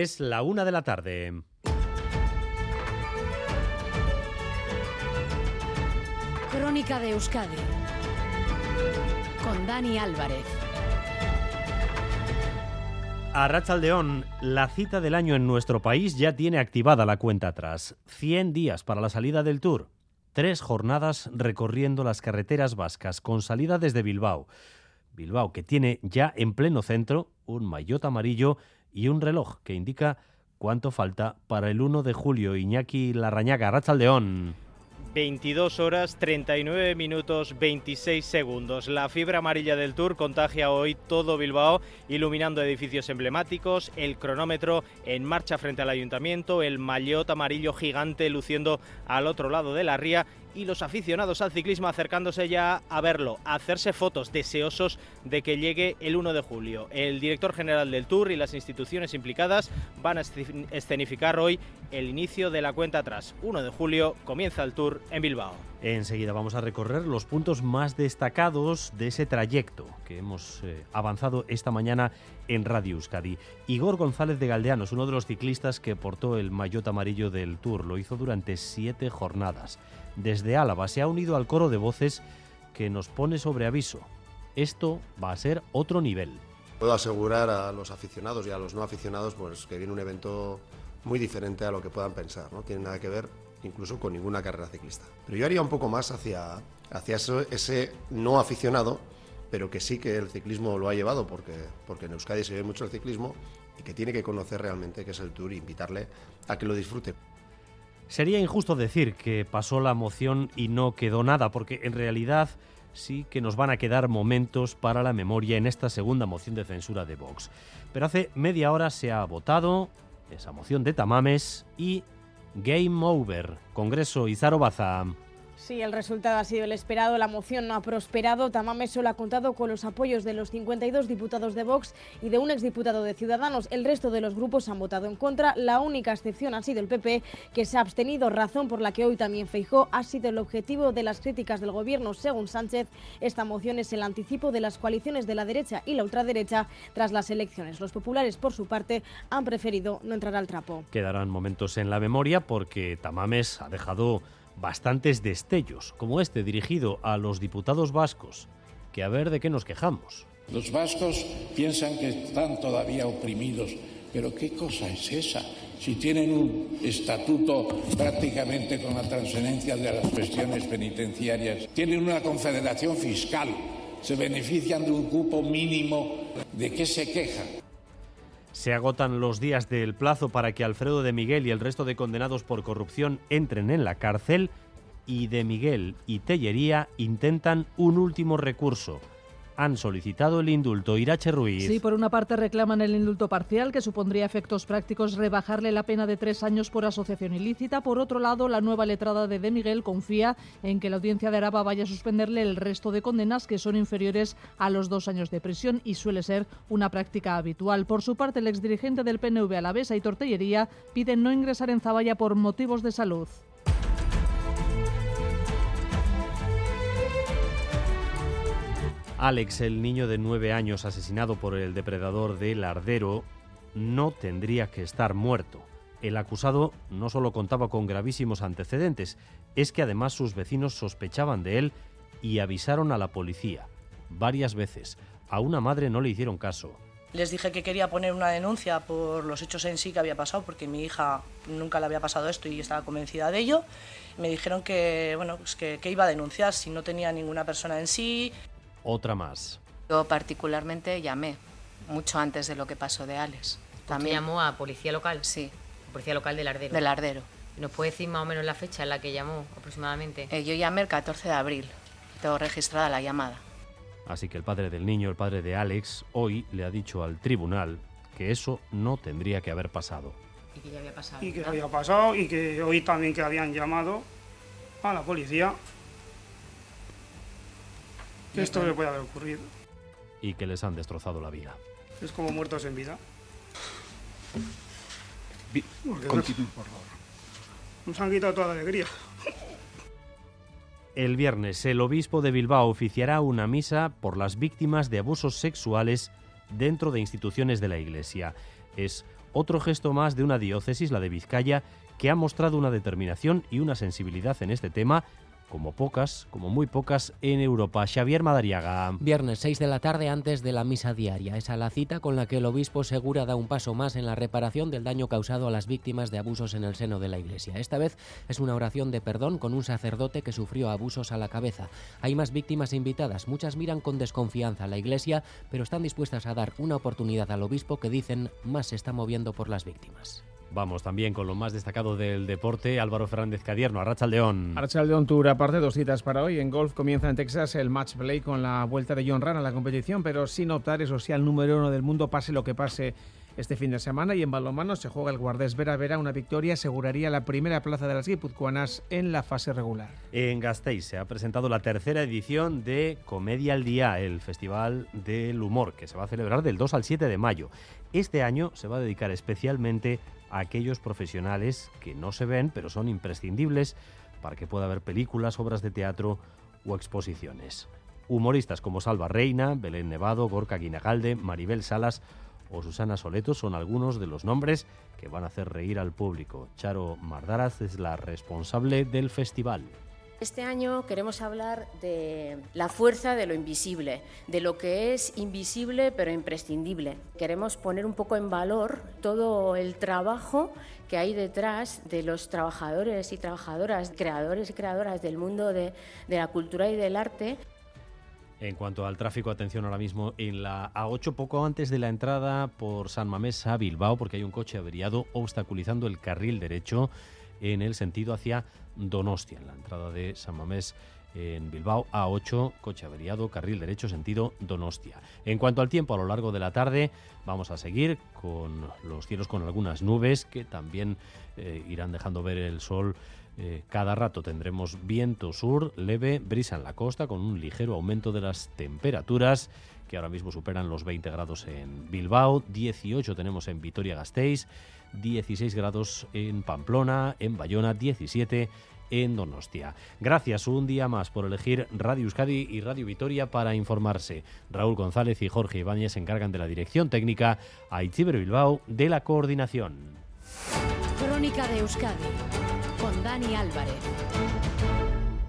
Es la una de la tarde. Crónica de Euskadi con Dani Álvarez. A Rachaldeón, la cita del año en nuestro país ya tiene activada la cuenta atrás. 100 días para la salida del Tour. Tres jornadas recorriendo las carreteras vascas con salida desde Bilbao. Bilbao, que tiene ya en pleno centro un maillot amarillo y un reloj que indica cuánto falta para el 1 de julio. Iñaki Larrañaga, Rachaldeón. 22 horas 39 minutos 26 segundos. La fibra amarilla del Tour contagia hoy todo Bilbao, iluminando edificios emblemáticos, el cronómetro en marcha frente al ayuntamiento, el maillot amarillo gigante luciendo al otro lado de la ría y los aficionados al ciclismo acercándose ya a verlo, a hacerse fotos, deseosos de que llegue el 1 de julio. El director general del Tour y las instituciones implicadas van a escenificar hoy el inicio de la cuenta atrás. 1 de julio comienza el Tour en Bilbao. Enseguida vamos a recorrer los puntos más destacados de ese trayecto que hemos eh, avanzado esta mañana en Radio Euskadi. Igor González de Galdeanos, uno de los ciclistas que portó el maillot amarillo del Tour, lo hizo durante siete jornadas desde Álava se ha unido al coro de voces que nos pone sobre aviso. Esto va a ser otro nivel. Puedo asegurar a los aficionados y a los no aficionados pues, que viene un evento muy diferente a lo que puedan pensar. No tiene nada que ver incluso con ninguna carrera ciclista. Pero yo haría un poco más hacia, hacia ese no aficionado, pero que sí que el ciclismo lo ha llevado, porque, porque en Euskadi se ve mucho el ciclismo y que tiene que conocer realmente qué es el Tour e invitarle a que lo disfrute. Sería injusto decir que pasó la moción y no quedó nada, porque en realidad sí que nos van a quedar momentos para la memoria en esta segunda moción de censura de Vox. Pero hace media hora se ha votado esa moción de Tamames y Game Over, Congreso Izaro Baza. Sí, el resultado ha sido el esperado. La moción no ha prosperado. Tamame solo ha contado con los apoyos de los 52 diputados de Vox y de un exdiputado de Ciudadanos. El resto de los grupos han votado en contra. La única excepción ha sido el PP, que se ha abstenido, razón por la que hoy también Feijó ha sido el objetivo de las críticas del Gobierno. Según Sánchez, esta moción es el anticipo de las coaliciones de la derecha y la ultraderecha tras las elecciones. Los populares, por su parte, han preferido no entrar al trapo. Quedarán momentos en la memoria porque Tamames ha dejado bastantes destellos, como este dirigido a los diputados vascos, que a ver de qué nos quejamos. Los vascos piensan que están todavía oprimidos, pero ¿qué cosa es esa? Si tienen un estatuto prácticamente con la transferencia de las cuestiones penitenciarias, tienen una confederación fiscal, se benefician de un cupo mínimo, ¿de qué se quejan? Se agotan los días del plazo para que Alfredo de Miguel y el resto de condenados por corrupción entren en la cárcel y de Miguel y Tellería intentan un último recurso han solicitado el indulto. Irache Ruiz. Sí, por una parte reclaman el indulto parcial, que supondría efectos prácticos rebajarle la pena de tres años por asociación ilícita. Por otro lado, la nueva letrada de De Miguel confía en que la audiencia de Araba vaya a suspenderle el resto de condenas, que son inferiores a los dos años de prisión y suele ser una práctica habitual. Por su parte, el exdirigente del PNV a la Besa y Tortellería pide no ingresar en Zaballa por motivos de salud. Alex, el niño de nueve años asesinado por el depredador de Lardero, no tendría que estar muerto. El acusado no solo contaba con gravísimos antecedentes, es que además sus vecinos sospechaban de él y avisaron a la policía varias veces. A una madre no le hicieron caso. Les dije que quería poner una denuncia por los hechos en sí que había pasado, porque mi hija nunca le había pasado esto y estaba convencida de ello. Me dijeron que, bueno, pues que iba a denunciar si no tenía ninguna persona en sí otra más. Yo particularmente llamé, mucho antes de lo que pasó de Alex. ¿También llamó a policía local? Sí. Policía local de Lardero. De Lardero. ¿Nos puede decir más o menos la fecha en la que llamó aproximadamente? Eh, yo llamé el 14 de abril. Tengo registrada la llamada. Así que el padre del niño, el padre de Alex, hoy le ha dicho al tribunal que eso no tendría que haber pasado. Y que ya había pasado. Y que había pasado y que hoy también que habían llamado a la policía esto le puede haber ocurrido. Y que les han destrozado la vida. Es como muertos en vida. Continúen, por favor. Nos han quitado toda la alegría. El viernes, el obispo de Bilbao oficiará una misa por las víctimas de abusos sexuales dentro de instituciones de la Iglesia. Es Otro gesto más de una diócesis, la de Vizcaya, que ha mostrado una determinación y una sensibilidad en este tema como pocas, como muy pocas en Europa. Xavier Madariaga. Viernes 6 de la tarde antes de la misa diaria. Esa la cita con la que el obispo Segura da un paso más en la reparación del daño causado a las víctimas de abusos en el seno de la Iglesia. Esta vez es una oración de perdón con un sacerdote que sufrió abusos a la cabeza. Hay más víctimas invitadas. Muchas miran con desconfianza a la Iglesia, pero están dispuestas a dar una oportunidad al obispo que dicen más se está moviendo por las víctimas. Vamos también con lo más destacado del deporte, Álvaro Fernández Cadierno, Arracha León. Arracha León Tour, aparte dos citas para hoy. En golf comienza en Texas el match play con la vuelta de John Ran a la competición, pero sin optar, eso sí, al número uno del mundo, pase lo que pase este fin de semana. Y en balonmano se juega el Guardés Vera Vera. Una victoria aseguraría la primera plaza de las guipuzcoanas en la fase regular. En Gasteiz se ha presentado la tercera edición de Comedia al Día, el Festival del Humor, que se va a celebrar del 2 al 7 de mayo. Este año se va a dedicar especialmente a aquellos profesionales que no se ven, pero son imprescindibles para que pueda haber películas, obras de teatro o exposiciones. Humoristas como Salva Reina, Belén Nevado, Gorka Guinagalde, Maribel Salas o Susana Soleto son algunos de los nombres que van a hacer reír al público. Charo Mardaraz es la responsable del festival. Este año queremos hablar de la fuerza de lo invisible, de lo que es invisible pero imprescindible. Queremos poner un poco en valor todo el trabajo que hay detrás de los trabajadores y trabajadoras, creadores y creadoras del mundo de, la cultura y del arte. En cuanto al tráfico, atención ahora mismo en la A8, poco antes de la entrada por San Mamés a Bilbao, porque hay un coche averiado obstaculizando el carril derecho en el sentido hacia Donostia, en la entrada de San Mamés en Bilbao, A8, coche averiado, carril derecho, sentido Donostia. En cuanto al tiempo, a lo largo de la tarde vamos a seguir con los cielos con algunas nubes que también eh, irán dejando ver el sol. Eh, cada rato tendremos viento sur leve, brisa en la costa con un ligero aumento de las temperaturas que ahora mismo superan los 20 grados en Bilbao, 18 tenemos en Vitoria-Gasteiz, 16 grados en Pamplona, en Bayona 17 en Donostia. Gracias un día más por elegir Radio Euskadi y Radio Vitoria para informarse. Raúl González y Jorge Ibáñez se encargan de la dirección técnica, a Bilbao de la coordinación. Crónica de Euskadi Dani Álvarez.